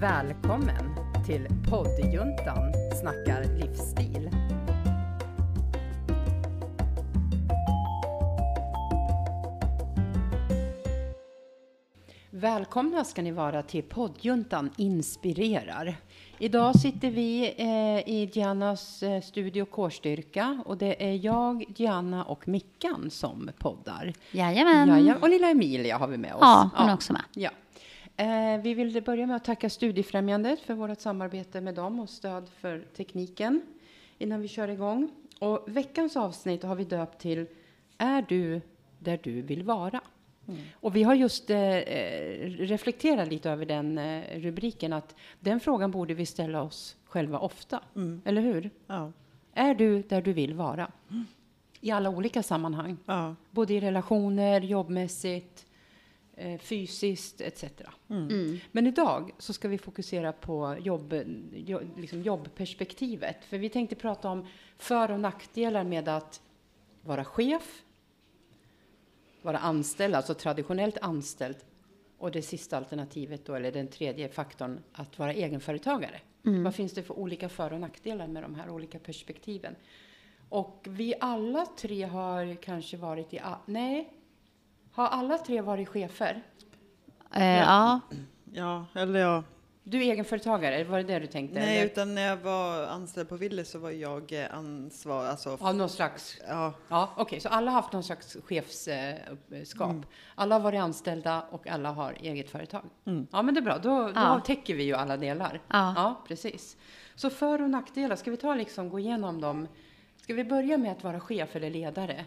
Välkommen till poddjuntan snackar livsstil. Välkomna ska ni vara till poddjuntan inspirerar. Idag sitter vi eh, i Giannas eh, studio Kårstyrka och det är jag, Gianna och Mickan som poddar. Jajamän. Jajamän. Och lilla Emilia har vi med oss. Ja, hon är också med. Ja. Eh, vi vill börja med att tacka Studiefrämjandet för vårt samarbete med dem och stöd för tekniken innan vi kör igång. Och veckans avsnitt har vi döpt till Är du där du vill vara? Och vi har just eh, eh, reflekterat lite över den eh, rubriken att den frågan borde vi ställa oss själva ofta. Eller hur? Ja. Är du där du vill vara? I alla olika sammanhang. Ja. Både i relationer, jobbmässigt, eh, fysiskt etc. Mm. Men idag så ska vi fokusera på jobb, jo, liksom jobbperspektivet. För vi tänkte prata om för och nackdelar med att vara chef, vara anställd, alltså traditionellt anställd. Och det sista alternativet då, eller den tredje faktorn, att vara egenföretagare. Vad finns det för olika för och nackdelar med de här olika perspektiven? Och vi alla tre har kanske varit i, nej, har alla tre varit chefer? Eh, ja. ja, eller ja. Du är egenföretagare, var det det du tänkte? Nej, eller? utan när jag var anställd på Willys så var jag eh, ansvar, alltså, Ja, någon slags... ja, Ja, okej, så alla har haft någon slags chefskap. Alla har varit anställda och alla har eget företag. Ja, men det är bra. Då, då Ja. täcker vi ju alla delar. Ja. precis. Så för och nackdelar, ska vi ta liksom, gå igenom dem? Ska vi börja med att vara chef eller ledare?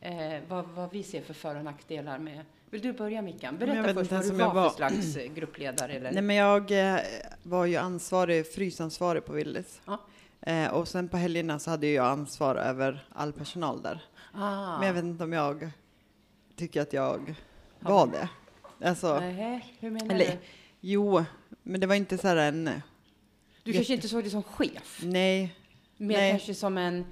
Eh, vad, vad vi ser för för och nackdelar med... Vill du börja Mickan? Berätta först vad du var, jag för var- slags eh, gruppledare. Eller? Nej, men jag eh, var ju ansvarig, frysansvarig på Willys. Ja. Eh, och sen på helgerna så hade jag ansvar över all personal där. ah. Men jag vet inte om jag tycker att jag var det. Alltså, Nähä, hur menar eller, du? jo, men det var inte så här en, Du kanske inte såg det som chef? nej, Mer Nej. kanske som en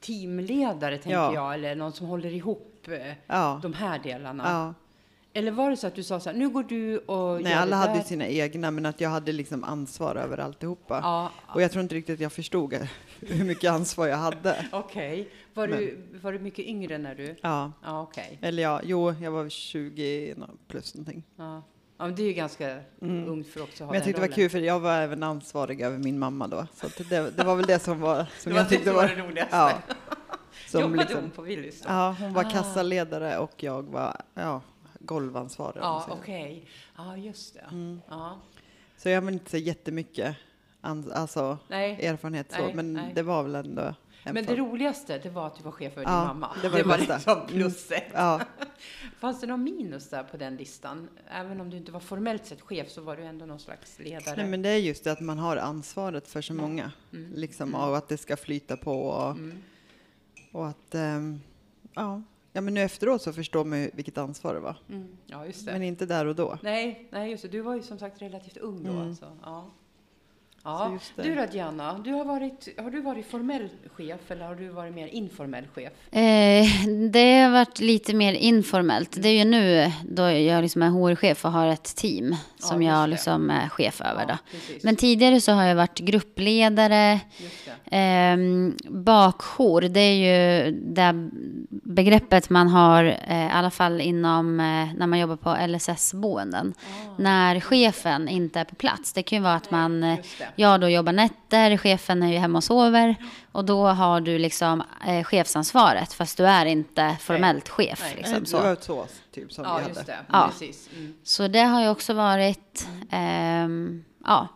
teamledare, tänker Ja. jag, eller någon som håller ihop eh, ja, de här delarna. ja. Eller var det så att du sa så här, nu går du och Nej, gör alla det hade där. ju sina egna, men att jag hade liksom ansvar över alltihopa. Ja, Och jag tror inte riktigt att jag förstod hur mycket ansvar jag hade. okej. Var, du, var du mycket yngre när du... Ja, Ja, okej. eller ja, jo, jag var väl 20 nå- plus någonting. Ja. Ja, men det är ju ganska ungt för att också ha Mm. Men jag tyckte det var kul för jag var även ansvarig över min mamma då. Så att det, det var väl det som var, som Det jag tyckte var det roligaste. ja. Som Jobbade liksom, hon på Willys då? ja, hon var Ah. kassaledare och jag var, ja, golvansvarig. Ja, okej. Ja, just det. Mm. Ja. Så jag har inte så jättemycket alltså, Nej. erfarenhet så, Nej, men nej. det var väl ändå Men det roligaste, det var att du var chef över Ja, din mamma. det var det bästa. liksom pluset. Ja, Fanns det någon minus där på den listan? Även om du inte var formellt sett chef så var du ändå någon slags ledare. nej, men det är just det att man har ansvaret för så många. Mm. Liksom, och att det ska flyta på och, Mm. och att, ehm, ja. ja, men nu efteråt så förstår man ju vilket ansvar det var. Mm. Ja, just det. Men inte där och då. Nej, nej, just det. Du var ju som sagt relativt ung då. Mm. Alltså. Ja. Ja. Du då, Diana? Du har, varit, har du varit formell chef eller har du varit mer informell chef? Eh, det har varit lite mer informellt. Det är ju nu då jag liksom är HR-chef och har ett team som det. jag liksom är chef över. Då. precis. Men tidigare så har jag varit gruppledare. Ehm, bakjour, det är ju det begreppet man har, eh, i alla fall inom eh, när man jobbar på LSS-boenden. När chefen inte är på plats. Det kan ju vara att man, eh. Jag då jobbar nätter, chefen är ju hemma och sover. Och då har du liksom eh, chefsansvaret, fast du är inte formellt chef. Nej. Liksom, det så. var så, typ som Ja, vi hade. just det. Ja. Precis. Mm. så det har ju också varit, ehm, ja.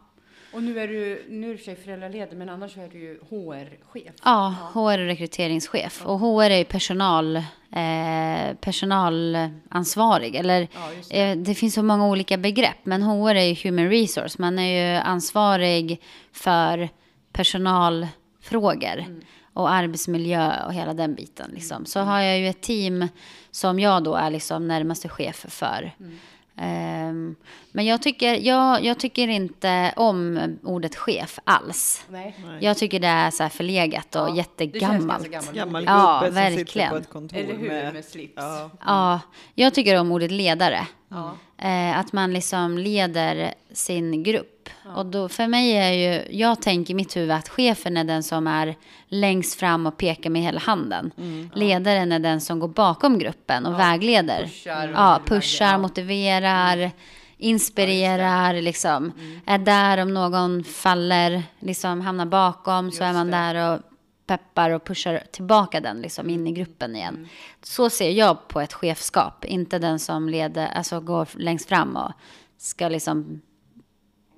Och nu är du, nu är du sig föräldraledig, men annars är du ju HR-chef. Ja, HR och rekryteringschef. Och HR är ju personal, eh, personalansvarig. Eller, Ja, det. eh, det finns så många olika begrepp, men HR är ju human resource. Man är ju ansvarig för personalfrågor Mm. och arbetsmiljö och hela den biten. Liksom. Så har jag ju ett team som jag då är liksom närmaste chef för. Mm. Ehm, men jag tycker, jag, jag tycker inte om ordet chef alls. Nej. Jag tycker det är så här förlegat och Ja, det känns jättegammalt. Gammal Ja, gubbe som sitter verkligen. på ett kontor Eller hur, med, med... slips. Ja, Ja, jag tycker om ordet ledare. Ja. Eh, att man liksom leder sin grupp. Och då, för mig är ju, jag tänker i mitt huvud att chefen är den som är längst fram och pekar med hela handen. Ledaren är den som går bakom gruppen och vägleder. pushar ja, pushar, ja. motiverar, inspirerar, liksom. Är där om någon faller, liksom hamnar bakom så är Just man det. där och peppar och pushar tillbaka den liksom in i gruppen igen. Mm. Så ser jag på ett chefskap, inte den som leder, alltså går längst fram och ska liksom,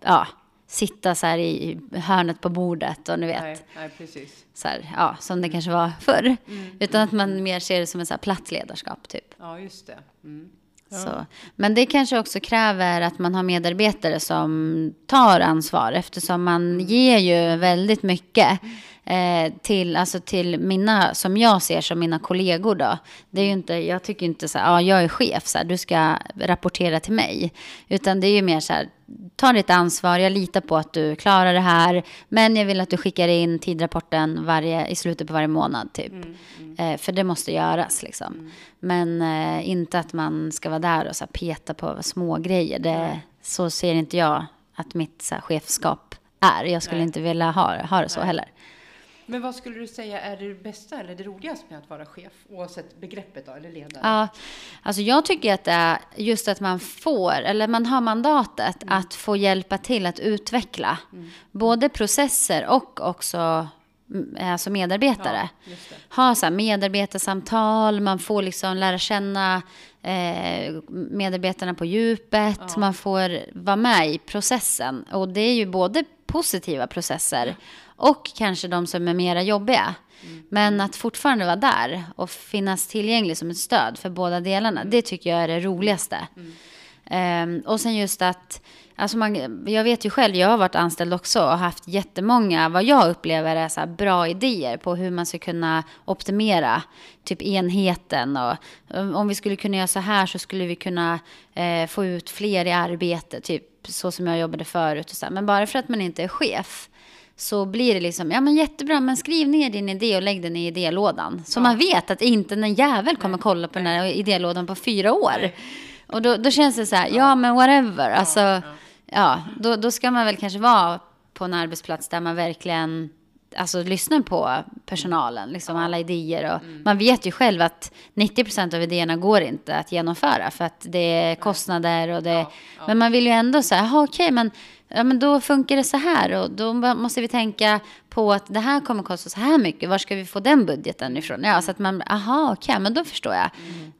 ja, sitta så här i hörnet på bordet och ni vet, Nej, nej, precis. så här, ja, som det kanske var förr. Utan att man mer ser det som ett så här platt ledarskap typ. Ja, just det. Mm. Så. Men det kanske också kräver att man har medarbetare som tar ansvar eftersom man ger ju väldigt mycket eh, till, alltså till mina, som jag ser som mina kollegor då. Det är inte, jag tycker inte så här, ja jag är chef, så här, du ska rapportera till mig. Utan det är ju mer så här, ta ditt ansvar, jag litar på att du klarar det här. Men jag vill att du skickar in tidrapporten varje, i slutet på varje månad typ. Eh, för det måste göras liksom. Men eh, inte att man ska vara där och så här, peta på små grejer. Det, så ser inte jag att mitt så här, chefskap är. Jag skulle Nej. inte vilja ha, ha det så Nej. heller. Men vad skulle du säga är det bästa eller det roligaste med att vara chef? Oavsett begreppet då, eller ledare? Ja, alltså jag tycker att det är just att man får, eller man har mandatet Mm. att få hjälpa till att utveckla både processer och också mm, alltså medarbetare. Ja. Ha så här medarbetarsamtal, man får liksom lära känna eh, medarbetarna på djupet, man får vara med i processen. Och det är ju både positiva processer och kanske de som är mera jobbiga. Men att fortfarande vara där och finnas tillgänglig som ett stöd för båda delarna, det tycker jag är det roligaste. Ehm, och sen just att, alltså man, jag vet ju själv, jag har varit anställd också och haft jättemånga, vad jag upplever är så här bra idéer på hur man ska kunna optimera typ enheten. Och um, om vi skulle kunna göra så här så skulle vi kunna eh, få ut fler i arbete, typ så som jag jobbade förut. Och så här. Men bara för att man inte är chef så blir det liksom, ja men jättebra, men skriv ner din idé och lägg den i idélådan. Så man vet att inte en jävel kommer kolla på den här idélådan på fyra år. Och då, då känns det så här, ja men whatever. Alltså, ja, då, då ska man väl kanske vara på en arbetsplats där man verkligen alltså, lyssnar på personalen, liksom alla idéer. Och Man vet ju själv att 90% av idéerna går inte att genomföra för att det är kostnader och det... Men man vill ju ändå säga, okej, men, ja, men då funkar det så här och då måste vi tänka på att det här kommer kosta så här mycket. Var ska vi få den budgeten ifrån? Ja, så att man, aha, okej, men då förstår jag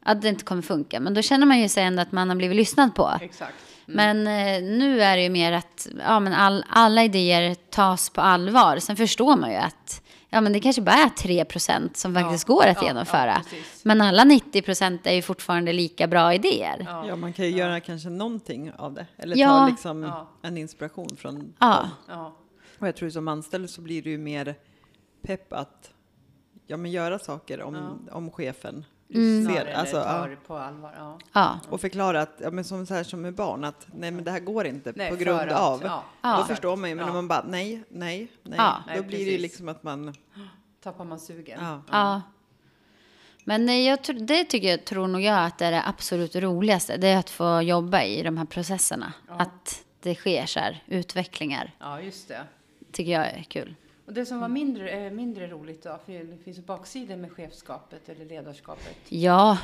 att det inte kommer funka. Men då känner man ju sig ändå att man har blivit lyssnad på. Exakt. Men eh, nu är det ju mer att ja, men all, alla idéer tas på allvar. Sen förstår man ju att ja, men det kanske bara är 3% som faktiskt går att ja, genomföra. ja, men alla 90% är ju fortfarande lika bra idéer. Ja, man kan ju göra kanske någonting av det. Eller Ja. ta liksom Ja. en inspiration från Ja. dem. Ja, Och jag tror som anställd så blir du ju mer pepp att ja, men göra saker om, om chefen lyssnar ser. Alltså, tar ja. på allvar. Ja. Ja. Och förklara att, ja, men som, så här, som med barn, att nej men det här går inte Nej, på grund att- av. ja, Då Ja. förstår man ju, men Ja. om man bara nej, nej, nej. Ja. Då Nej, blir det ju liksom att man, Tappar man sugen. ja. Ja. Men eh, jag, det tycker jag, tror nog jag att det är det absolut roligaste. Det är att få jobba i de här processerna. Att det sker så här utvecklingar. Ja, just det. Tycker jag är kul. Och det som var mindre, eh, mindre roligt då, för det finns baksidor med chefskapet eller ledarskapet. Ja,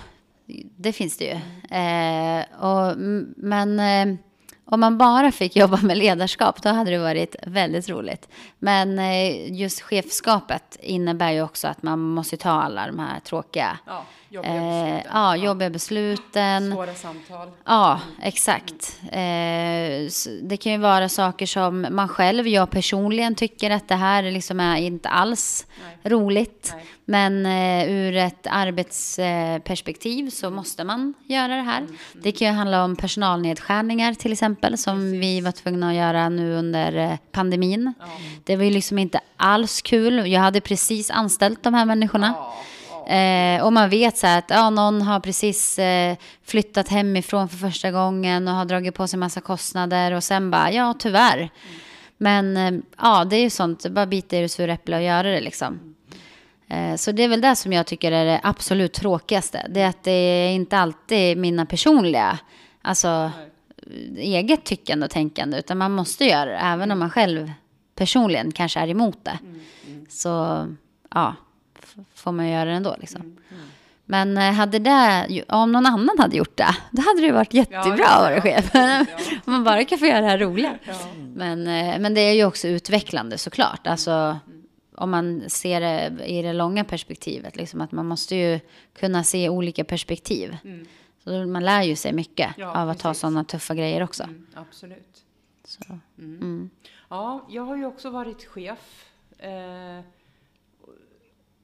det finns det ju. Eh, och, men eh, om man bara fick jobba med ledarskap, då hade det varit väldigt roligt. Men eh, just chefskapet innebär ju också att man måste ta alla de här tråkiga, Ja, jobbiga eh, besluten. ja, jobbiga besluten. Svåra samtal. Ja, exakt. Eh, det kan ju vara saker som man själv, jag personligen tycker att det här liksom är inte alls Nej. roligt. Nej. Men eh, ur ett arbetsperspektiv så måste man göra det här. Det kan ju handla om personalnedskärningar till exempel som vi var tvungna att göra nu under eh, pandemin. Det var ju liksom inte alls kul. Jag hade precis anställt de här människorna. Ja. Eh, och man vet så här att ja, någon har precis eh, flyttat hemifrån för första gången och har dragit på sig massa kostnader och sen bara, ja tyvärr. Men eh, ja, det är ju sånt, bara bita i det sura äpplet och göra det liksom. Eh, så det är väl det som jag tycker är det absolut tråkigaste. Det är att det är inte alltid mina personliga alltså, eget tyckande och tänkande, utan man måste göra det, även om man själv personligen kanske är emot det. Så ja, får man göra det ändå liksom. Men eh, hade det, om någon annan hade gjort det, då hade det varit jättebra Ja, att vara chef. ja. Om man bara kan få göra det här roliga. Ja. Men, eh, men det är ju också utvecklande såklart. Alltså, om man ser det i det långa perspektivet, liksom, att man måste ju kunna se olika perspektiv. Så man lär ju sig mycket Ja, av att ta precis. sådana tuffa grejer också. Mm, absolut. Så. Ja, jag har ju också varit chef. Eh,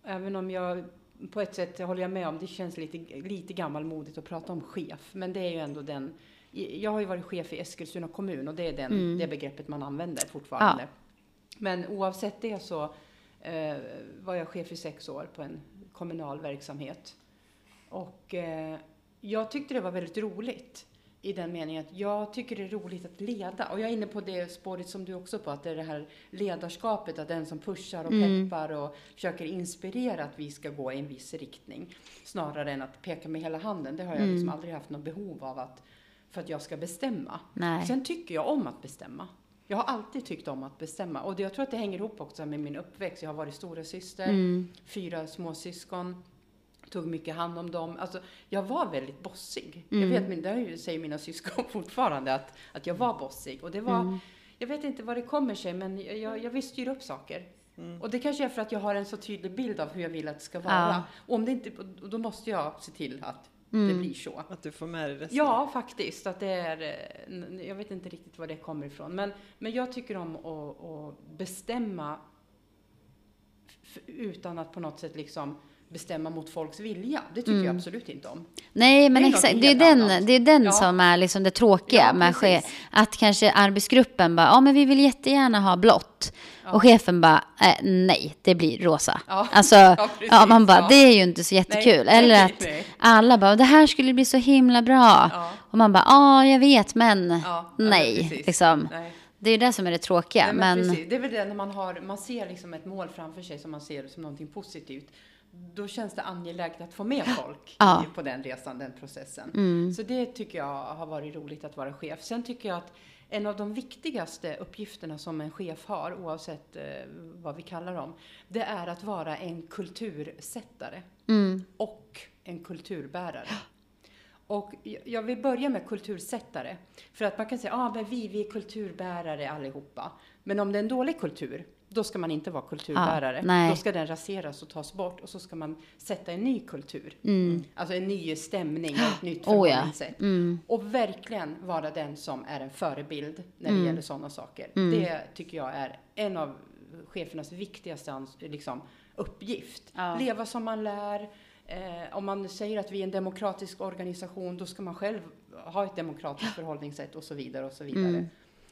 även om jag på ett sätt håller jag med om, det känns lite, lite gammalmodigt att prata om chef. Men det är ju ändå den, jag har ju varit chef i Eskilstuna kommun och det är den, det begreppet man använder fortfarande. Men oavsett det så eh, var jag chef i sex år på en kommunal verksamhet. Och eh, jag tyckte det var väldigt roligt i den meningen att jag tycker det är roligt att leda. Och jag är inne på det spåret som du också på, att det är det här ledarskapet, att den som pushar och peppar och försöker inspirera att vi ska gå i en viss riktning. Snarare än att peka med hela handen. Det har jag liksom aldrig haft något behov av att, för att jag ska bestämma. Nej. Sen tycker jag om att bestämma. Jag har alltid tyckt om att bestämma. Och det, jag tror att det hänger ihop också med min uppväxt. Jag har varit stora syster, fyra småsyskon, tog mycket hand om dem. Alltså, jag var väldigt bossig. Jag vet, det säger mina syskon fortfarande, att, att jag var bossig. Och det var, jag vet inte vad det kommer sig, men jag, jag, vill styra upp saker. Och det kanske är för att jag har en så tydlig bild av hur jag vill att det ska vara. Ja. Och om det inte, då måste jag se till att det blir så. Att du får med dig resten. Ja, faktiskt. Att det är, eh, jag vet inte riktigt var det kommer ifrån. Men, men jag tycker om att, att bestämma utan att på något sätt liksom bestämma mot folks vilja. Det tycker jag absolut inte om. Nej, men Det är exakt. Det är den, annat. det är den Ja. som är liksom det tråkiga Ja, med che- precis. att kanske arbetsgruppen bara, ja men vi vill jättegärna ha blått. Och chefen bara, eh, nej, det blir rosa. Ja. Alltså, Ja, ja, precis, man bara, ja. det är ju inte så jättekul. Nej, Eller nej, att nej. alla bara, det här skulle bli så himla bra. Ja. Och man bara, ja, jag vet, men Ja, ja, nej. Liksom. Nej. Det är det som är det tråkiga. Nej, men men. Det är väl det när man, har, man ser liksom ett mål framför sig som man ser som någonting positivt. Då känns det angeläget att få med folk Ja. Mm. på den resan, den processen. Så det tycker jag har varit roligt att vara chef. Sen tycker jag att en av de viktigaste uppgifterna som en chef har, oavsett eh, vad vi kallar dem, det är att vara en kultursättare Mm. och en kulturbärare. Och jag- vill börja med kultursättare. För att man kan säga, ah, men vi, vi är kulturbärare allihopa. Men om det är en dålig kultur, då ska man inte vara kulturbärare. Ja, då ska den raseras och tas bort och så ska man sätta en ny kultur. Alltså en ny stämning ett nytt Mm. Oh, ja. förhållningssätt. Och verkligen vara den som är en förebild när Mm. det gäller sådana saker. Det tycker jag är en av chefernas viktigaste liksom, uppgift. Ja. Leva som man lär. Eh, om man säger att vi är en demokratisk organisation, då ska man själv ha ett demokratiskt förhållningssätt och så vidare och så vidare.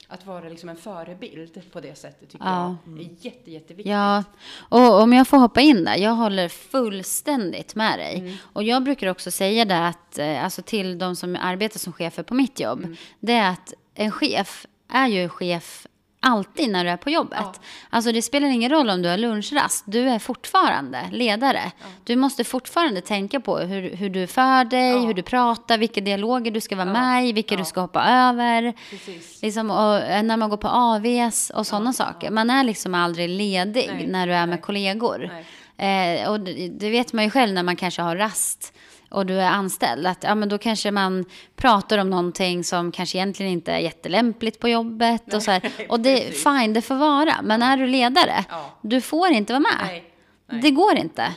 Att vara liksom en förebild på det sättet tycker Ja. jag är jätte, jätteviktigt. Ja, och om jag får hoppa in där, jag håller fullständigt med dig. Mm. Och jag brukar också säga det att, eh, alltså till de som arbetar som chefer på mitt jobb, Mm. det är att en chef är ju chef alltid när du är på jobbet. Ja. Alltså det spelar ingen roll om du har lunchrast, du är fortfarande ledare. Du måste fortfarande tänka på hur, hur du för dig, Ja. hur du pratar, vilka dialoger du ska vara Ja. med i, vilka Ja. du ska hoppa över. Precis. Liksom, och eh, när man går på AVs och sådana saker. Man är liksom aldrig ledig Nej, när du är med nej. kollegor. Nej. Eh, och det, det vet man ju själv när man kanske har rast och du är anställd. Att, ja, men då kanske man pratar om någonting som kanske egentligen inte är jättelämpligt på jobbet. Och, så här. och det, fine, det får vara. Men är du ledare, Ja. du får inte vara med. Nej. Nej. Det går inte.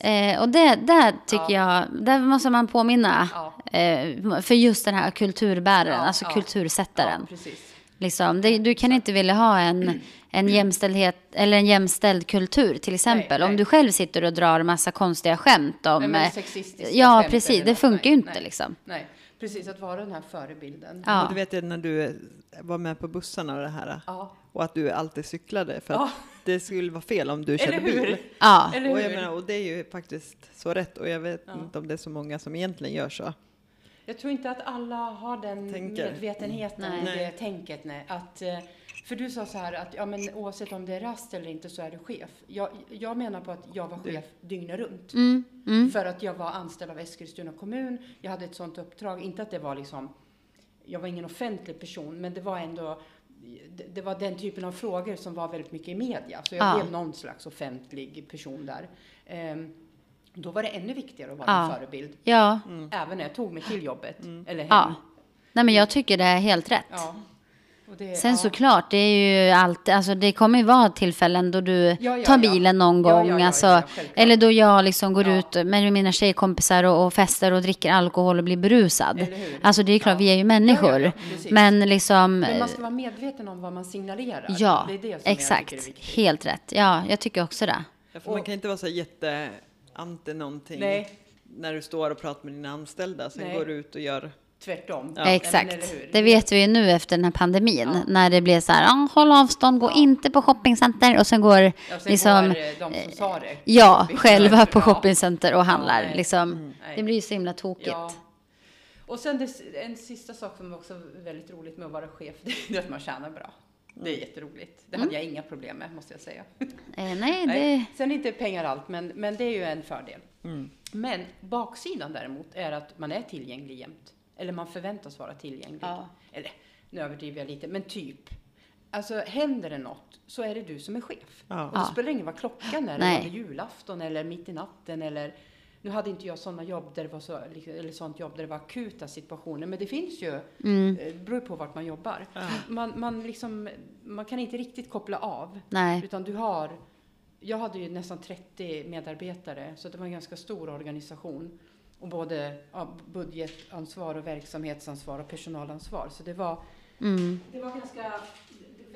Eh, och det där tycker jag, där måste man påminna. Ja. Eh, för just den här kulturbäraren, Ja, alltså ja. kultursättaren. Ja, precis. Liksom, det, du kan inte vilja ha en, en jämställdhet eller en jämställd kultur till exempel. nej. Om du själv sitter och drar massa konstiga skämt om... Nej, men eh, sexistiska ja, skämt precis. Det funkar ju Nej, inte nej. liksom. Nej, precis. Att vara den här förebilden. Ja. Och du vet ju när du var med på bussarna och det här. Ja. Och att du alltid cyklade. För att Ja. det skulle vara fel om du körde Eller hur? bil. Ja, Eller Och, hur? jag menar, och det är ju faktiskt så rätt. Och jag vet inte om det är så många som egentligen gör så. Jag tror inte att alla har den Tänker. medvetenheten, Nej. det tänket. Nej. Att, eh, för du sa så här att ja, men oavsett om det är rast eller inte så är du chef. Jag, jag menar på att jag var chef dygnet runt. Mm, För att jag var anställd av Eskilstuna kommun. Jag hade ett sånt uppdrag. Inte att det var liksom jag var ingen offentlig person, men det var ändå det, det var den typen av frågor som var väldigt mycket i media. Så jag Ja. blev någon slags offentlig person där. Ehm, då var det ännu viktigare att vara Ja. en förebild. Ja, Även när jag tog mig till jobbet. Eller hem. ja. Nej, men jag tycker det är helt rätt. Ja. Och det, Sen ja. såklart, det är ju alltid, alltså det kommer ju vara tillfällen då du Ja, ja, tar bilen någon Ja, gång. ja, ja, alltså, eller då jag liksom går Ja. ut med mina tjejkompisar och, och festar och dricker alkohol och blir berusad. Alltså det är klart, Ja. vi är ju människor. Ja, ja, ja, precis. men liksom, Men man ska vara medveten om vad man signalerar. ja, det är det som jag tycker är exakt. Helt rätt. Ja, jag tycker också det. Ja, för man kan inte vara så jätte anti någonting Nej. när du står och pratar med dina anställda. Sen Nej. går du ut och gör... Tvärtom. Ja. Exakt. Det vet vi ju nu efter den här pandemin. Ja. När det blev så här, ah, håll avstånd, gå inte på shoppingcenter. Och sen går Ja, sen liksom, går eh, de som sa det. ja, Vi- själva på Ja. shoppingcenter och handlar. liksom. Nej. Det blir ju så himla tokigt. Ja. Och sen det, en sista sak som också är väldigt roligt med att vara chef, det är att man tjänar bra. Det är jätteroligt. Det hade jag inga problem med, måste jag säga. Eh, nej, det, Nej. Sen är inte pengar allt, men, men det är ju en fördel. Men baksidan däremot är att man är tillgänglig jämt. Eller man förväntas vara tillgänglig. Ja. Eller, nu överdriver jag lite, men typ. Alltså händer det något så är det du som är chef. Ja. Och det Ja. spelar ingen vad klockan är, eller julafton eller mitt i natten eller nu hade inte jag sådana jobb där det var så, eller sånt jobb där det var akuta situationer, men det finns ju, Mm. eh, beror på vart man jobbar. Man, man, liksom, man kan inte riktigt koppla av, nej. utan du har, jag hade ju nästan 30 medarbetare, så det var en ganska stor organisation. Och både ja, budgetansvar och verksamhetsansvar och personalansvar. Så det var, Mm. det var ganska,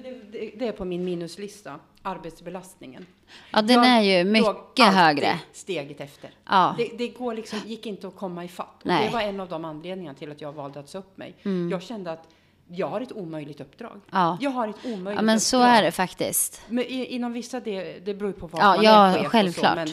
det, det, är på min minuslista, arbetsbelastningen. Ja, den Jag är ju mycket högre. steget efter. Ja. Det, det går liksom, gick inte att komma ifatt. Och Nej. det var en av de anledningarna till att jag valde att säga upp mig. Jag kände att jag har ett omöjligt uppdrag. Mm. Ja. Jag har ett omöjligt ja, men så uppdrag. är det faktiskt. Men inom vissa, det, det beror på vad Ja, man ja, är chef och självklart. Så, men,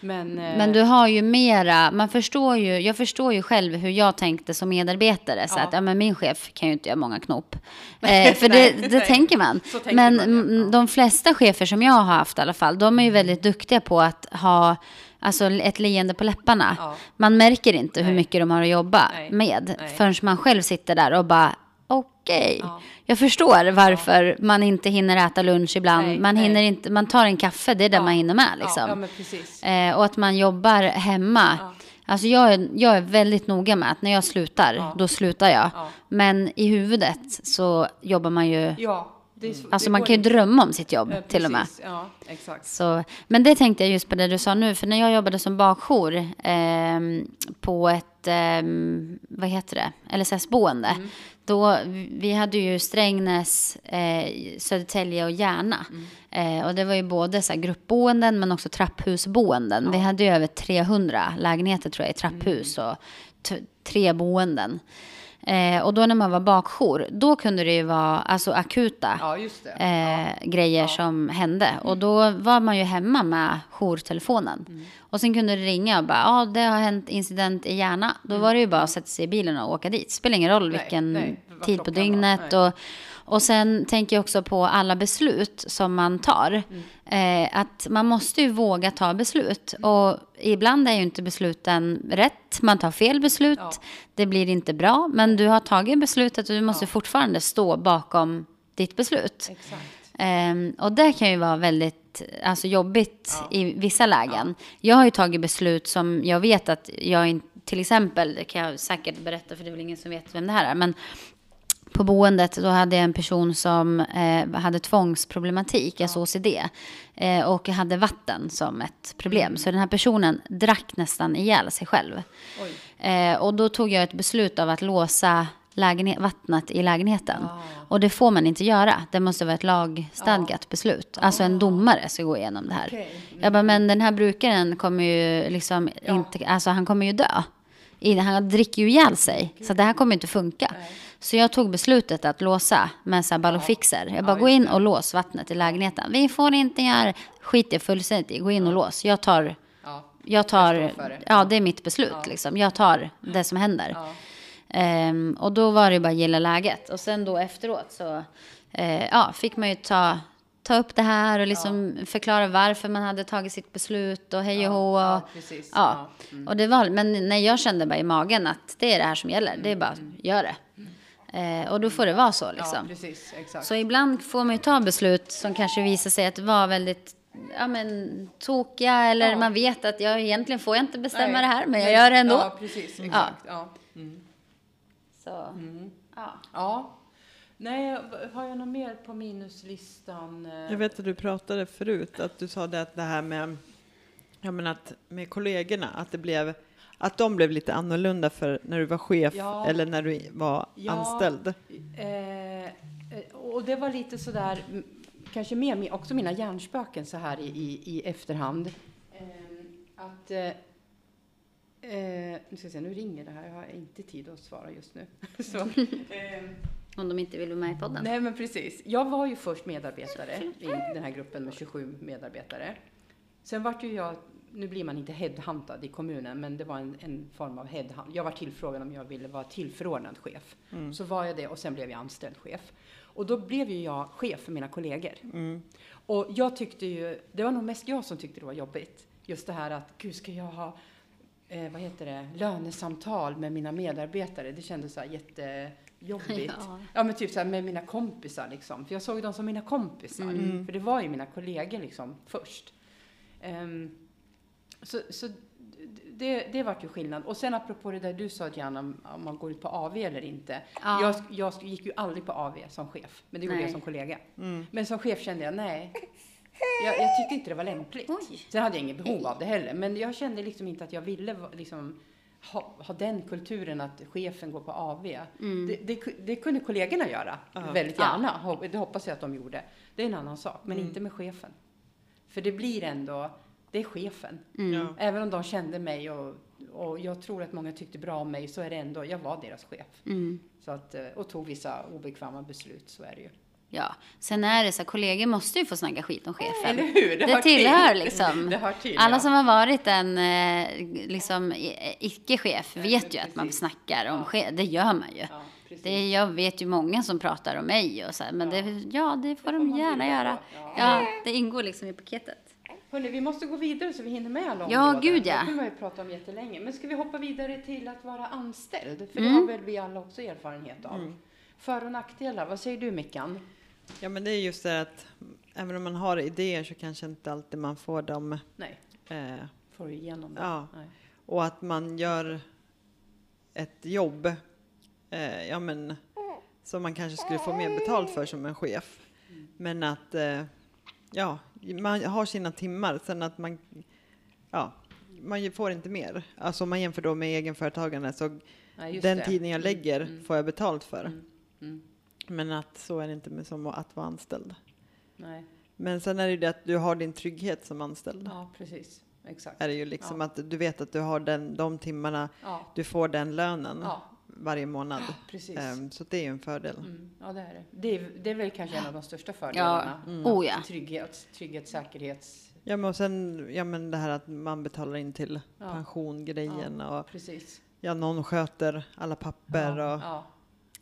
men, eh, Men du har ju mera, man förstår ju, jag förstår ju själv hur jag tänkte som medarbetare. Så Ja. att, ja men min chef kan ju inte göra många knop. Eh, för Nej, det, det nej. tänker man. Så tänker men man, ja. mm, de flesta chefer som jag har haft i alla fall, de är ju väldigt duktiga på att ha Alltså ett leende på läpparna. Ja. Man märker inte hur Nej. mycket de har att jobba med. Förrän man själv sitter där och bara, okej. Ja. Jag förstår varför man inte hinner äta lunch ibland. Nej, man, nej. hinner inte, man tar en kaffe, det är det Ja. man hinner med. Liksom. Ja, ja. Eh, och att man jobbar hemma. Ja. Alltså jag är, jag är väldigt noga med att när jag slutar, Ja. då slutar jag. Ja. Men i huvudet så jobbar man ju... Ja, det, Alltså det man kan ju drömma om sitt jobb Ja, till och med. Ja, exakt. Så, men det tänkte jag just på det du sa nu, för när jag jobbade som bakjour ehm, på ett, ehm, vad heter det, LSS-boende, Mm. Då, vi hade ju Strängnäs, eh, Södertälje och Järna. Mm. Eh, och det var ju både så här gruppboenden men också trapphusboenden. Vi hade ju över 300 lägenheter tror jag i trapphus Mm. och tre boenden. Eh, och då när man var bakjour, då kunde det ju vara alltså akuta Ja, eh, grejer Ja. som hände. Och då var man ju hemma med jourtelefonen. Mm. Och sen kunde det ringa och bara, ja det har hänt incident i Järna. Då var det ju bara att sätta sig i bilen och åka dit. Spelar ingen roll Mm. Nej, vilken nej, tid på dygnet. Och, och sen tänker jag också på alla beslut som man tar. Mm. Eh, att man måste ju våga ta beslut. Och ibland är ju inte besluten rätt. Man tar fel beslut. Ja. Det blir inte bra. Men du har tagit beslutet och du måste Ja. fortfarande stå bakom ditt beslut. Ehm, och det kan ju vara väldigt alltså, jobbigt Ja. i vissa lägen. Jag har ju tagit beslut som jag vet att jag inte, till exempel, det kan jag säkert berätta för det är väl ingen som vet vem det här är, men på boendet då hade jag en person som eh, hade tvångsproblematik, alltså OCD, eh, och hade vatten som ett problem. Mm. Så den här personen drack nästan ihjäl sig själv. Eh, och då tog jag ett beslut av att låsa lägenhet, vattnet i lägenheten. Ah. Och det får man inte göra. Det måste vara ett lagstadgat beslut. Alltså en domare ska gå igenom det här. Okej. Jag bara, men den här brukaren kommer ju liksom Ja. inte, alltså han kommer ju dö. Han dricker ju ihjäl sig. Så det här kommer inte funka. Nej. Så jag tog beslutet att låsa med så här ballofixer. Jag bara, Ja, gå in och lås vattnet i lägenheten. Vi får inte göra, skit jag fullständigt i, gå in och lås. Jag tar, Ja. jag tar, det. ja det är mitt beslut Ja. liksom. Jag tar det som händer. Ja. Ehm, och då var det bara att gilla läget. Och sen då efteråt så eh, ja, fick man ju ta, ta upp det här och liksom förklara varför man hade tagit sitt beslut och hej och hå. Och, Ja, ja. Ja. och det var, men när jag kände bara i magen att det är det här som gäller, det är bara Mm. gör det. Eh, och då får det vara så Ja, liksom. precis. Exakt. Så ibland får man ju ta beslut som kanske visar sig att vara väldigt ja, men, tokiga eller Ja. man vet att jag egentligen får jag inte bestämma Nej, det här men jag gör det ändå. Ja, precis. Exakt. Ja. Så, Mm. ja. ja. Nej, har jag något mer på minuslistan? Jag vet att du pratade förut, att du sa det att det här med, ja men att med kollegorna, att det blev, att de blev lite annorlunda för när du var chef Ja. eller när du var Ja. anställd. Eh, och det var lite sådär, kanske mer, med också mina hjärnspöken så här i, i, i efterhand. Eh, att, eh, eh, nu ska jag se, nu ringer det här, jag har inte tid att svara just nu. så, eh, Om de inte vill vara med i podden. nej men precis, jag var ju först medarbetare i den här gruppen med 27 medarbetare. Sen vart ju jag, nu blir man inte headhuntad i kommunen, men det var en, en form av headhunt. Jag var tillfrågad om jag ville vara tillförordnad chef. Så var jag det och sen blev jag anställd chef. Och då blev ju jag chef för mina kollegor. Och jag tyckte ju, det var nog mest jag som tyckte det var jobbigt. Just det här att, gud ska jag ha, eh, vad heter det, lönesamtal med mina medarbetare. Det kändes så här jättejobbigt. Ja. Ja men typ så här med mina kompisar liksom. För jag såg dem som mina kompisar. För det var ju mina kollegor liksom först. Ehm, så så det, det vart ju skillnad. Och sen apropå det där du sa Diana, om om man går ut på AV eller inte. Ja. Jag, jag gick ju aldrig på AV som chef, men det gjorde Nej. jag som kollega. Men som chef kände jag, nej. Jag, jag tyckte inte det var lämpligt. Oj. Sen hade jag inget behov av det heller, men jag kände liksom inte att jag ville liksom, ha, ha den kulturen att chefen går på AV. Det, det, det kunde kollegorna göra väldigt gärna. Det hoppas jag att de gjorde. Det är en annan sak, men inte med chefen. För det blir ändå, det är chefen. Ja. Även om de kände mig och, och jag tror att många tyckte bra om mig så är det ändå, jag var deras chef. Mm. Så att, eh, och tog vissa obekväma beslut, så är det ju. Ja, sen är det så här, kollegor måste ju få snacka skit om chefen. Eller hur? Det Det, hör till. tillhör liksom. Det hör till, Alla ja. som har varit en eh, liksom, i- icke-chef vet ju att man precis. snackar om chef. Det gör man ju. Ja, precis. Det, jag vet ju många som pratar om mig och så här, men det, ja, det får de man gärna vilja göra. Ja, det ingår liksom i paketet. Hörrni, vi måste gå vidare så vi hinner med alla Ja, områden. gud, ja. Det kunde man ju prata om jättelänge. Men ska vi hoppa vidare till att vara anställd? För Mm. det har väl vi alla också erfarenhet av. För och nackdelar, vad säger du Mickan? ja, men det är just det att även om man har idéer så kanske inte alltid man får dem. Nej, Eh, får igenom det? Ja. Nej. och att man gör ett jobb, eh, ja men, som man kanske skulle få mer betalt för som en chef. Men att, eh, ja, man har sina timmar, sen att man, ja, man får inte mer. Alltså om man jämför då med egenföretagande så just den det. tiden jag lägger mm. får jag betalt för. Mm, mm. Men att så är det inte med som att vara anställd. Nej, Men sen är det ju det att du har din trygghet som anställd. ja precis. Exakt. Är det ju liksom Ja. att du vet att du har den, de timmarna, Ja, du får den lönen ja varje månad. precis. Ehm, så det är ju en fördel. Mm, ja, det är det. Det är, det är väl kanske en av de största fördelarna. Ja, oh ja. Trygghet, trygghet, säkerhets... Ja men och sen, ja men det här att man betalar in till Ja. pensiongrejen och Precis. ja, någon sköter alla papper och Ja,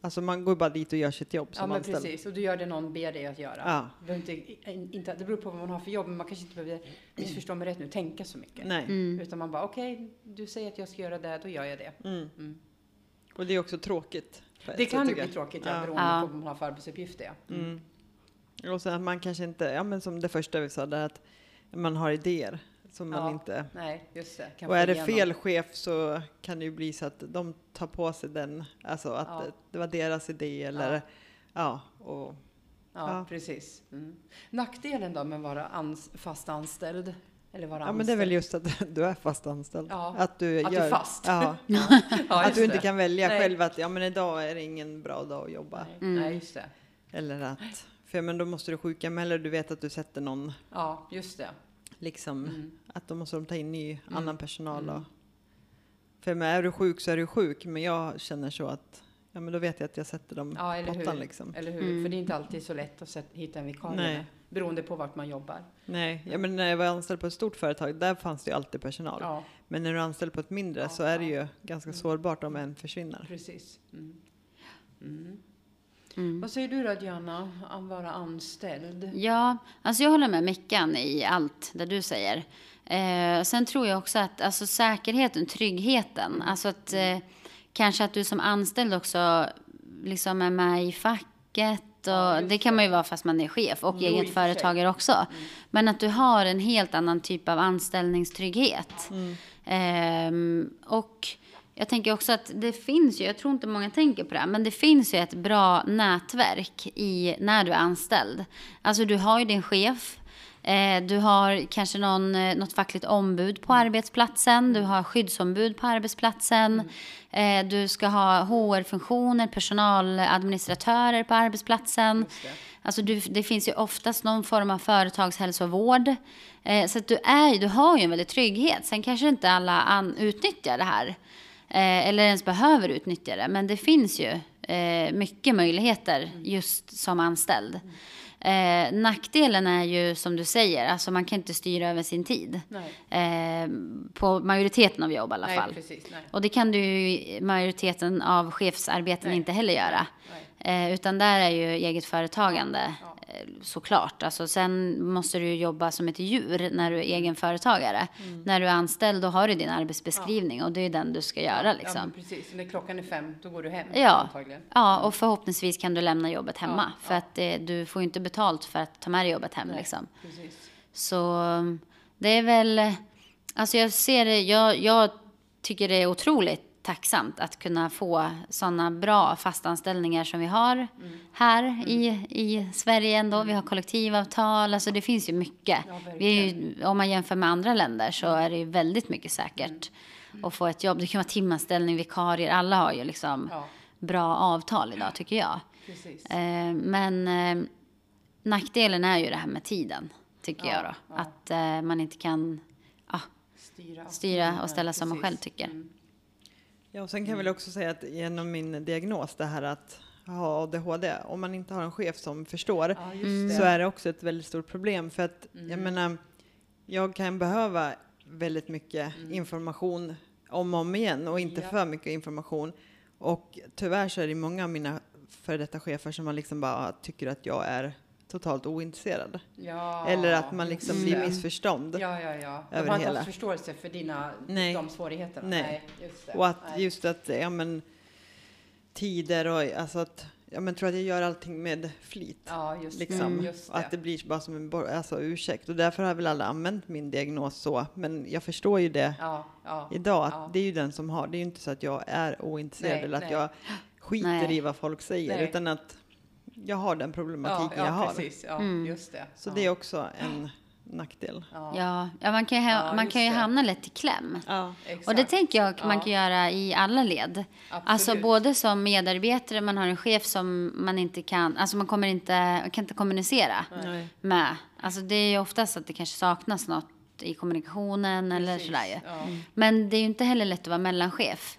alltså man går bara dit och gör sitt jobb ja som men anställd. precis. Och du gör det någon ber dig att göra. Ja. Du inte, in- inte, det beror på vad man har för jobb, men man kanske inte behöver, missförstå mig rätt nu, tänka så mycket. Nej. Mm. Utan man bara, okej, du säger att jag ska göra det, då gör jag det. Mm. Mm. Och det är också tråkigt. Det kan ju bli tråkigt, ja, beroende Ja. på vad man har för arbetsuppgifter. Ja. Mm. Och sen att man kanske inte, ja men som det första vi sa där att man har idéer som man Ja. inte Nej, just det. Kan Och är det igenom. fel chef så kan det ju bli så att de tar på sig den, alltså att Ja. det var deras idé eller Ja. ja, och Ja, Ja. precis. Mm. Nackdelen då med att vara ans- fast anställd? Eller vara ja men det är väl just att du är fast anställd. Ja. Att du Att du gör, är fast. Ja, Ja, att du inte det. kan välja Nej. själv att ja men idag är det ingen bra dag att jobba. Nej, Mm. nej, just det. Eller att, för men då måste du sjukanmäla eller du vet att du sätter någon, Ja, just det. liksom, Mm. att då måste de ta in ny Mm. annan personal. Mm. Och, för men är du sjuk så är du sjuk, men jag känner så att, ja men då vet jag att jag sätter dem Ja, eller pottan hur? liksom. Eller hur? Mm. För det är inte alltid så lätt att sätta, hitta en vikarie. Nej. Beroende på vart man jobbar. Nej, ja, men när jag var anställd på ett stort företag, där fanns det ju alltid personal. Ja, Men när du är anställd på ett mindre Ja, så är det ju ganska Mm. sårbart om en försvinner. precis. Mm. Mm. Mm. Vad säger du då, Diana? Att vara anställd? Ja, alltså jag håller med Mickan i allt det du säger. Eh, sen tror jag också att alltså säkerheten, tryggheten, alltså att eh, kanske att du som anställd också liksom är med i facket. Och Ja, det kan man ju vara fast man är chef och Jo, eget företagare också. Men att du har en helt annan typ av anställningstrygghet. Ehm, och jag tänker också att det finns ju, jag tror inte många tänker på det, men det finns ju ett bra nätverk i när du är anställd. Alltså du har ju din chef, du har kanske någon, eh, något fackligt ombud på arbetsplatsen, du har skyddsombud på arbetsplatsen, eh, du ska ha HR-funktioner, personaladministratörer på arbetsplatsen. Det. Alltså du, det finns ju oftast någon form av företagshälsovård. Eh, så att du, är, du har ju en väldig trygghet. Sen kanske inte alla an, utnyttjar det här. Eh, eller ens behöver utnyttja det. Men det finns ju eh, mycket möjligheter just som anställd. Eh, nackdelen är ju som du säger, alltså man kan inte styra över sin tid. Eh, på majoriteten av jobb i alla Nej, fall. precis. Och det kan du ju majoriteten av chefsarbeten Nej. inte heller göra. Eh, utan där är ju eget företagande Ja. Såklart. Alltså, sen måste du jobba som ett djur när du är egen företagare. Mm. När du är anställd då har du din arbetsbeskrivning och det är den du ska göra Ja, liksom. men precis. När klockan är fem, då går du hem Ja. antagligen. Ja, och förhoppningsvis kan du lämna jobbet hemma. Ja, för ja. att eh, du får ju inte betalt för att ta med dig jobbet hem Nej, liksom. Precis. Så det är väl, alltså jag ser det, jag, jag tycker det är otroligt tacksamt att kunna få sådana bra fastanställningar som vi har Mm. här i, i Sverige ändå. Vi har kollektivavtal, alltså det finns ju mycket. Ja, ju, om man jämför med andra länder så är det ju väldigt mycket säkert Mm. att få ett jobb. Det kan vara timanställning, vikarier, alla har ju liksom Ja, bra avtal idag tycker jag. Eh, men eh, nackdelen är ju det här med tiden, tycker Ja, jag då. Att eh, man inte kan ah, Styra. styra och ställa Nej, som man själv tycker. Mm. Ja, och sen kan jag väl också säga att genom min diagnos, det här att ha ADHD, om man inte har en chef som förstår, Ja, Mm. så är det också ett väldigt stort problem. För att Mm. jag menar, jag kan behöva väldigt mycket information om och om igen och inte Mm. Ja. för mycket information. Och tyvärr så är det många av mina före detta chefer som man liksom bara tycker att jag är totalt ointresserad. Ja, Eller att man liksom just blir det. missförstånd. Ja, ja, ja. De över har inte haft förståelse för dina, Nej. de svårigheterna. Nej. just det. Och att Nej. just att, ja men, tider och alltså att, ja men tror att jag gör allting med flit. Ja, just, Liksom. mm. just att det blir bara som en alltså, ursäkt. Och därför har väl alla använt min diagnos så. Men jag förstår ju det Ja, ja. idag. Att det är ju den som har. Det är ju inte så att jag är ointresserad Nej, eller att nej. jag skiter Nej. i vad folk säger. Nej. Utan att jag har den problematiken ja, jag har. precis. Ja, Mm. just det. Så ja. det är också en nackdel. Ja, Ja, man kan ju, ha, Ja, man kan ju det. hamna lätt i kläm. Ja. Och det tänker jag man Ja. kan göra i alla led. Alltså Absolut. både som medarbetare, man har en chef som man inte kan, alltså man kommer inte, kan inte kommunicera Nej. med. Alltså det är ju oftast att det kanske saknas något i kommunikationen eller Precis. sådär ju. Men det är ju inte heller lätt att vara mellanchef.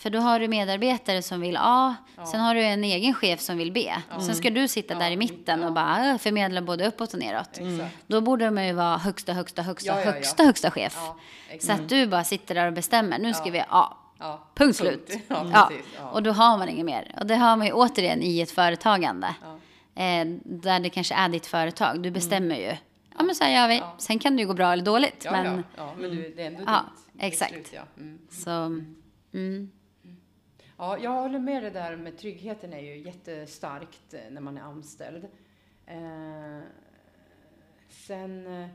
För då har du medarbetare som vill A, sen har du en egen chef som vill B. Sen ska du sitta där i mitten och bara äh, förmedla både uppåt och neråt. Exakt. Då borde man ju vara högsta, högsta, högsta, Ja, ja, ja. högsta, högsta chef. Ja, Så att du bara sitter där och bestämmer. Nu ska Ja. vi A. Ja, Punkt slut. Ja, Ja. Ja. och då har man inget mer. Och det har man ju återigen i ett företagande. Ja. Eh, där det kanske är ditt företag. Du bestämmer ju. Ja, men så här gör vi. Ja. Sen kan det ju gå bra eller dåligt. Ja, men ja, ja, men du, det är ändå Ja, ditt exakt. beslut, ja. Mm. så... Mm. Ja, jag håller med det där med tryggheten är ju jättestarkt eh, när man är anställd. Eh, sen eh,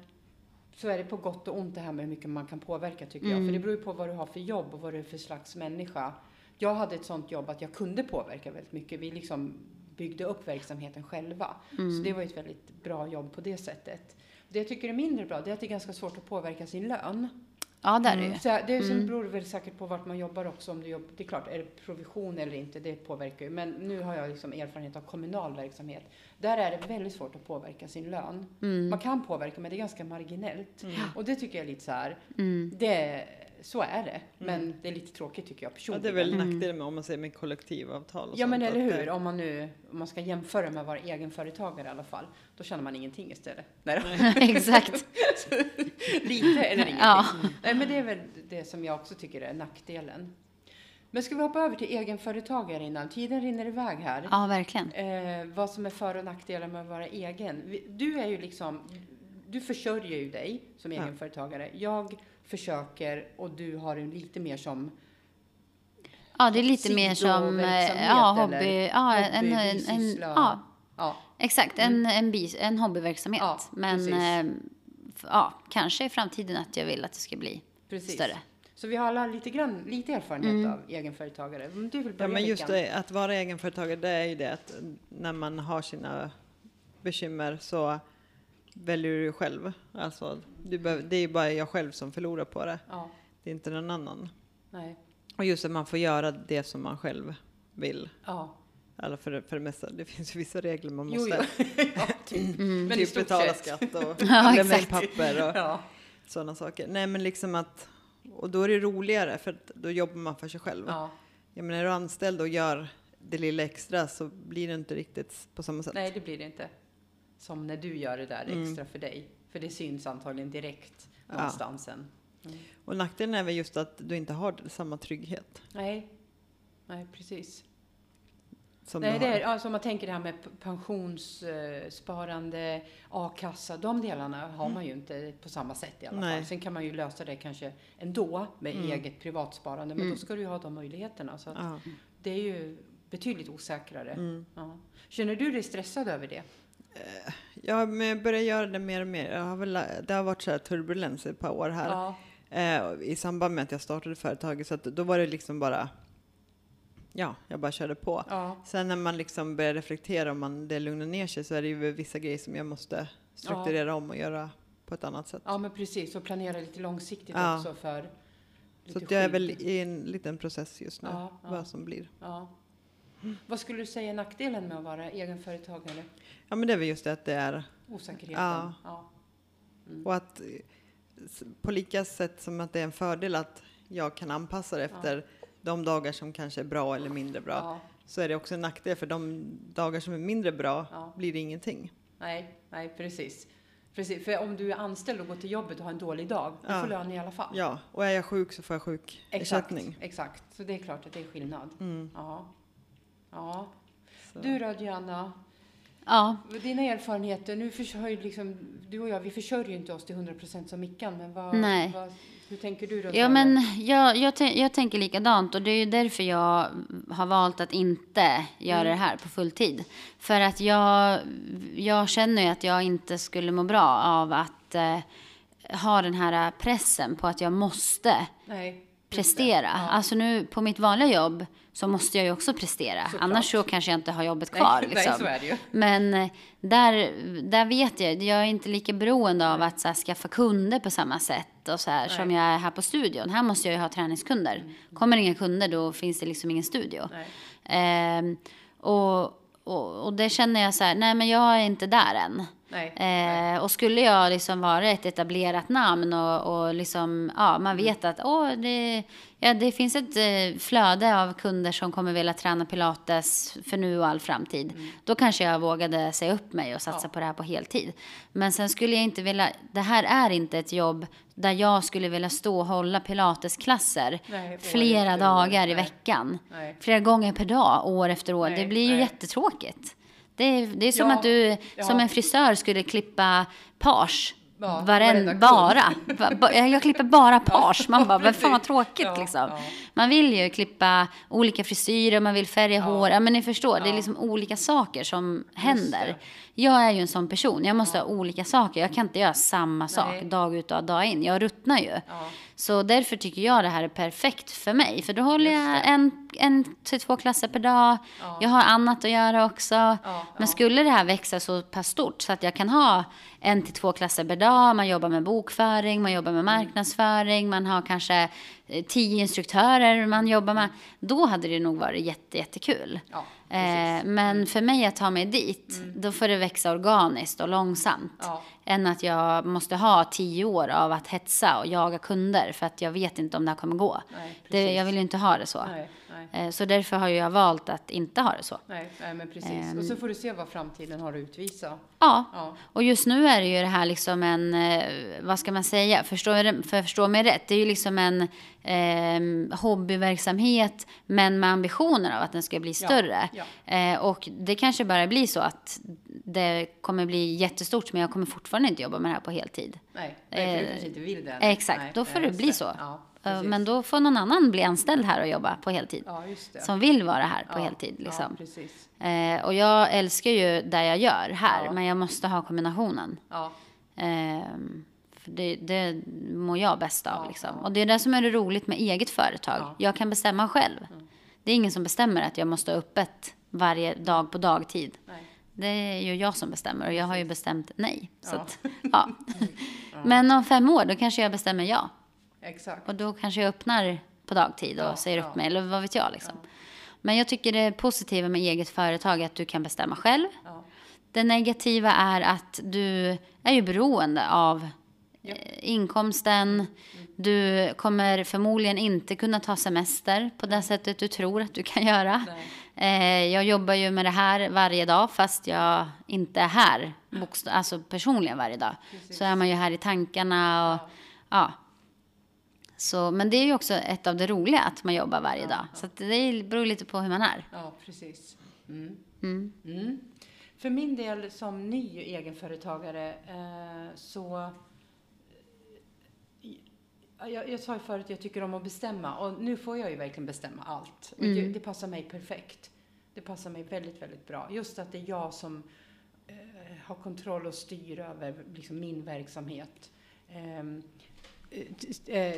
så är det på gott och ont det här med hur mycket man kan påverka tycker jag. För det beror ju på vad du har för jobb och vad du är för slags människa. Jag hade ett sånt jobb att jag kunde påverka väldigt mycket. Vi liksom byggde upp verksamheten själva. Så det var ju ett väldigt bra jobb på det sättet. Det jag tycker är mindre bra, det är att det är ganska svårt att påverka sin lön. Ja, där är det ju. Så det är, sen beror det väl säkert på vart man jobbar också. Om du jobbar, det är klart, är det provision eller inte, det påverkar ju. Men nu har jag liksom erfarenhet av kommunal verksamhet. Där är det väldigt svårt att påverka sin lön. Mm. Man kan påverka, men det är ganska marginellt. Och det tycker jag är lite så här, Mm. det, så är det. Men det är lite tråkigt tycker jag ja, personligen. det är väl nackdelen med om man säger med kollektivavtal och Ja men sånt, eller att hur, det- om man nu om man ska jämföra med att vara egenföretagare i alla fall. Då känner man ingenting istället. Nej. Exakt. Lite eller ingenting. Ja. Nej, men det är väl det som jag också tycker är nackdelen. Men ska vi hoppa över till egenföretagare innan? Tiden rinner iväg här. Ja, verkligen. Eh, vad som är för och nackdelar med att vara egen. Du är ju liksom, du försörjer ju dig som Ja. egenföretagare. Jag försöker och du har en lite mer som Ja, det är lite mer som eh, ja, eller hobby, ja, en, en, en, ja, Ja, exakt, en, en, bis, en hobbyverksamhet. Ja, Men eh, ja, kanske i framtiden att jag vill att det ska bli precis. större. Så vi har alla lite, grann, lite erfarenhet Mm. av egenföretagare. Om du vill Ja, börja men just det, att vara egenföretagare, det är ju det att när man har sina bekymmer så väljer du själv. Alltså, du behöver, det är bara jag själv som förlorar på det. Ja, Det är inte någon annan. nej. Och just att man får göra det som man själv vill. Ja. Eller för, det- för det mesta. Det finns ju vissa regler man Jo, måste jo. ja, typ. Men i typ betala sett. skatt och Ja, lämna in exakt. papper och Ja. sådana saker. Nej men liksom att, och då är det roligare för då jobbar man för sig själv. Ja. Jag menar, är du anställd och gör det lilla extra så blir det inte riktigt på samma sätt. Nej, det blir det inte. Som när du gör det där Mm. extra för dig. För det syns antagligen direkt någonstans sen. Och nackdelen är väl just att du inte har samma trygghet Nej, nej precis. som Nej, det är, alltså, om man tänker det här med pensionssparande, a-kassa, de delarna har man ju inte på samma sätt i alla Nej. fall. Sen kan man ju lösa det kanske ändå med Mm. eget privatsparande, men då ska du ju ha de möjligheterna. Så att det är ju betydligt osäkrare. Mm. Ja. Känner du dig stressad över det? Ja, men jag börjar göra det mer och mer. Jag har väl, det har varit så här turbulens ett par år här. Ja, Eh, I samband med att jag startade företaget. Så då var det liksom bara, ja, jag bara körde på. ja, Sen när man liksom börjar reflektera man, det lugnar ner sig så är det ju vissa grejer som jag måste strukturera om och göra på ett annat sätt. ja, men precis. Och planera lite långsiktigt Ja. också för så jag är väl i en liten process just nu, Ja, ja. vad som blir. Ja. Vad skulle du säga är nackdelen med att vara egenföretagare? Ja men det är väl just det att det är, Osäkerheten? Ja. Ja. och att på lika sätt som att det är en fördel att jag kan anpassa det efter de dagar som kanske är bra eller mindre bra. Ja. Så är det också en nackdel för de dagar som är mindre bra Ja. blir det ingenting. Nej, nej precis. precis. För om du är anställd och går till jobbet och har en dålig dag, du Ja. får lön i alla fall. Ja, och är jag sjuk så får jag exakt, sjukersättning. exakt. Så det är klart att det är skillnad. Mm. Ja. Ja. Så. Du då Diana, Ja, dina erfarenheter, nu försörjer liksom, du och jag, vi försörjer ju inte oss till 100% som Mickan, men vad, Nej. vad, hur tänker du runt ja men jag, jag, jag tänker likadant och det är ju därför jag har valt att inte göra Mm. det här på fulltid. För att jag, jag känner ju att jag inte skulle må bra av att eh, ha den här pressen på att jag måste Nej. Prestera. Ja. Alltså nu på mitt vanliga jobb så måste jag ju också prestera. Såklart. Annars så kanske jag inte har jobbet kvar. nej, liksom. nej, så är det ju. Men eh, där, där vet jag, jag är inte lika beroende av att så här, skaffa kunder på samma sätt och så här, som jag är här på studion. Här måste jag ju ha träningskunder. Kommer inga kunder då finns det liksom ingen studio. Ehm, och, och, och det känner jag så här, nej men jag är inte där än. Nej. Eh, och skulle jag liksom vara ett etablerat namn och, och liksom, ja, man vet att åh, det, ja, det finns ett eh, flöde av kunder som kommer vilja träna pilates för nu och all framtid. Då kanske jag vågade säga upp mig och satsa Ja. på det här på heltid. Men sen skulle jag inte vilja, det här är inte ett jobb där jag skulle vilja stå och hålla pilatesklasser Nej, flera dagar i Nej. veckan. Nej. Flera gånger per dag, år efter år. Nej, det blir ju nej. jättetråkigt. Det är, det är som Ja, att du ja. som en frisör skulle klippa page. Ja, Varen, bara. Jag klipper bara page. Man bara, vad fan vad tråkigt liksom. Ja. Man vill ju klippa olika frisyrer, man vill färga hår. Ja men ni förstår, det är Ja. liksom olika saker som händer. Jag är ju en sån person, jag måste ha olika saker. Jag kan inte göra samma sak Nej. dag ut och dag in. Jag ruttnar ju. Ja. Så därför tycker jag det här är perfekt för mig. För då håller jag en, en till två klasser per dag. Ja. Jag har annat att göra också. Ja, Men ja. skulle det här växa så pass stort så att jag kan ha en till två klasser per dag. Man jobbar med bokföring, man jobbar med Mm. marknadsföring. Man har kanske tio instruktörer man jobbar med. Då hade det nog varit jätte, jättekul. Ja, Eh. Mm. men för mig att ta mig dit, då får det växa organiskt och långsamt. Ja. Än att jag måste ha tio år av att hetsa och jaga kunder för att jag vet inte om det här kommer gå. Nej, Det, jag vill ju inte ha det så. Nej, nej, Eh, så därför har jag valt att inte ha det så. nej, nej, men precis. Ehm. och så får du se vad framtiden har att utvisa. Ja, Ja, och just nu är det ju det här liksom en, eh, vad ska man säga, förstå, för förstå mig rätt, det är ju liksom en eh, hobbyverksamhet men med ambitioner av att den ska bli Ja, större. ja. Eh, och det kanske bara blir så att det kommer bli jättestort men jag kommer fortfarande inte jobba med det här på heltid. nej, nej, för du Eh, kanske inte vill det. exakt, nej, då får det bli så. Ja, precis. Men då får någon annan bli anställd här och jobba på heltid. Ja. Som vill vara här på ja, heltid. Ja, Liksom. precis. Eh, och jag älskar ju det jag gör här, Ja. men jag måste ha kombinationen. Ja, Ehm, för det, det mår jag bäst av. Ja, liksom. ja. Och det är det som är det roligt med eget företag. Ja. Jag kan bestämma själv. Det är ingen som bestämmer att jag måste ha öppet varje dag på dagtid. nej. Det är ju jag som bestämmer och jag har ju bestämt nej. Ja. att, ja. Men om fem år, då kanske jag bestämmer ja. Exakt. Och då kanske jag öppnar på dagtid och Ja, säger upp ja. mig, eller vad vet jag. Liksom. Men jag tycker det positiva med eget företag är att du kan bestämma själv. Ja. Det negativa är att du är ju beroende av eh, inkomsten. Du kommer förmodligen inte kunna ta semester på det sättet du tror att du kan göra. Nej. Eh, jag jobbar ju med det här varje dag fast jag inte är här alltså personligen varje dag. Precis. Så är man ju här i tankarna och ja. Så, men det är ju också ett av det roliga att man jobbar varje dag. Så det beror lite på hur man är. Ja, precis. Mm. Mm. Mm. För min del som ny egenföretagare eh, så... eh, Jag, jag sa ju förut att jag tycker om att bestämma och nu får jag ju verkligen bestämma allt. Och det, Mm. det passar mig perfekt. Det passar mig väldigt, väldigt bra. Just att det är jag som eh, har kontroll och styr över liksom, min verksamhet. Eh,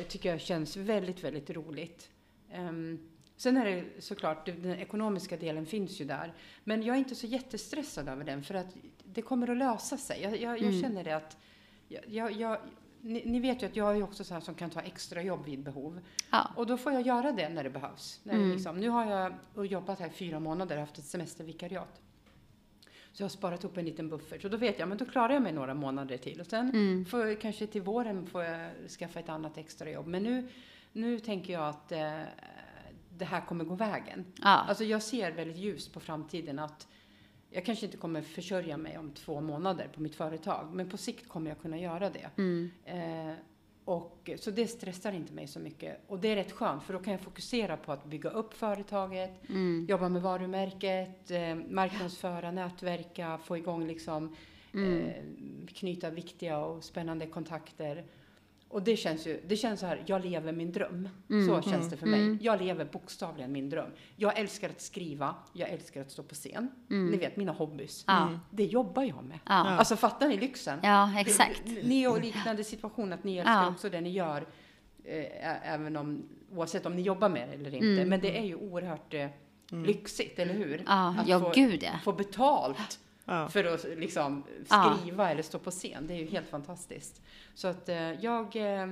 tycker jag känns väldigt, väldigt roligt. Ehm, sen är det såklart, den ekonomiska delen finns ju där. Men jag är inte så jättestressad över den för att det kommer att lösa sig. Jag, jag, jag Mm. känner det att, jag, jag, ni, ni vet ju att jag är också så här som kan ta extra jobb vid behov. Ja. Och då får jag göra det när det behövs. När Mm. liksom, nu har jag jobbat här i fyra månader och haft ett semestervikariat. Så jag har sparat upp en liten buffert. Så då vet jag, men då klarar jag mig några månader till. Och sen Mm. får jag, kanske till våren får jag skaffa ett annat extra jobb. Men nu, nu tänker jag att eh, det här kommer gå vägen. Ja. Alltså jag ser väldigt ljust på framtiden att jag kanske inte kommer försörja mig om två månader på mitt företag. Men på sikt kommer jag kunna göra det. Mm. Eh, och, så det stressar inte mig så mycket. Och det är rätt skönt för då kan jag fokusera på att bygga upp företaget, Mm. jobba med varumärket, eh, marknadsföra, nätverka, få igång liksom, Mm. eh, knyta viktiga och spännande kontakter. Och det känns ju, det känns så här, jag lever min dröm. Mm. Så känns det för mig. Mm. Jag lever bokstavligen min dröm. Jag älskar att skriva, jag älskar att stå på scen. Mm. Ni vet, mina hobbys. Ja. Det jobbar jag med. Alltså fattar ni lyxen? ja, exakt. Ni och liknande situation, att ni älskar också det ni gör. Eh, även om, oavsett om ni jobbar med det eller inte. Mm. Men det är ju oerhört eh, lyxigt, eller hur? Ja, Att ja få, gud ja. få betalt Ja. för att liksom Ja. skriva eller stå på scen. Det är ju helt fantastiskt. Så att eh, jag eh,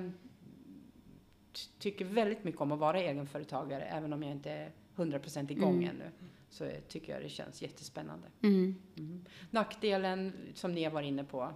ty- tycker väldigt mycket om att vara egenföretagare, även om jag inte är 100% igång Mm. ännu. Så tycker jag det känns jättespännande. Mm. Mm. Nackdelen, som ni har varit inne på,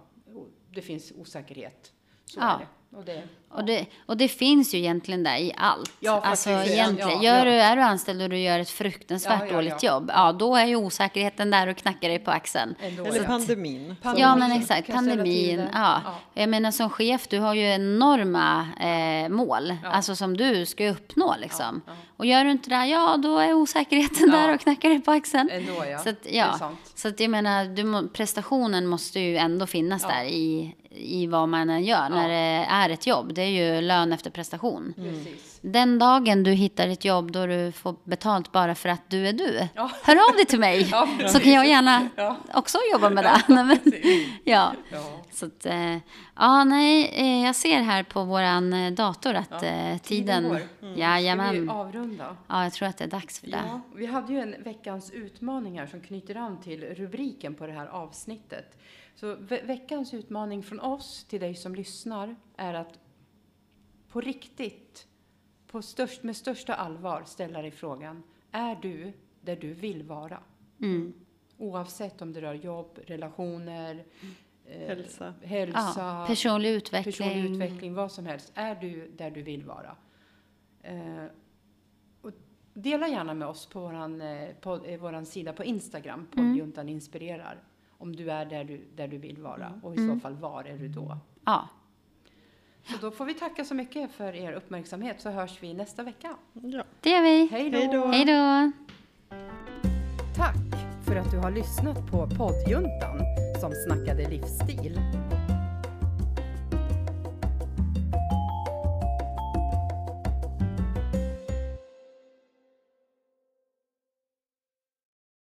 det finns osäkerhet. Så Ja. är det. Och det Och det, och det finns ju egentligen där i allt. Ja, alltså egentligen. Ja, Gör ja. Du, är du anställd och du gör ett fruktansvärt Ja, ja, dåligt ja. jobb, ja då är ju osäkerheten där och knackar dig på axeln. Eller pandemin. Pandemin Ja men exakt, pandemin. Ja. Ja. Jag menar som chef, du har ju enorma eh, mål, Ja. alltså som du ska uppnå liksom. Ja, Och gör du inte det, ja då är osäkerheten Ja. där och knackar dig på axeln. Ändå ja. Så att, ja. sant. Så att jag menar, du prestationen måste ju ändå finnas Ja. där i, i vad man än gör när det är ett jobb. Det är ju lön efter prestation. Precis. Den dagen du hittar ett jobb då du får betalt bara för att du är du, Ja. hör av dig till mig Ja, så kan jag gärna Ja. också jobba med det. Ja. Ja. Så att, eh, ja, nej, eh, jag ser här på våran eh, dator att Ja, tiden tiden, går. Ska vi jajamän. avrunda? Ja, jag tror att det är dags för det. Ja, vi hade ju en veckans utmaning här som knyter an till rubriken på det här avsnittet. Så ve veckans utmaning från oss till dig som lyssnar är att på riktigt, på störst, med största allvar ställa dig frågan, är du där du vill vara? Mm. Oavsett om det rör jobb, relationer, eh, Hälsa. hälsa Ja, personlig utveckling. personlig utveckling, vad som helst. Är du där du vill vara? Eh, och dela gärna med oss på våran, eh, eh, sida på Instagram, poddjuntan inspirerar. Om du är där du, där du vill vara och i så fall var är du då? Ja, Så då får vi tacka så mycket för er uppmärksamhet så hörs vi nästa vecka. Ja. det gör vi. Då! Hej då! Tack för att du har lyssnat på poddjuntan som snackade livsstil.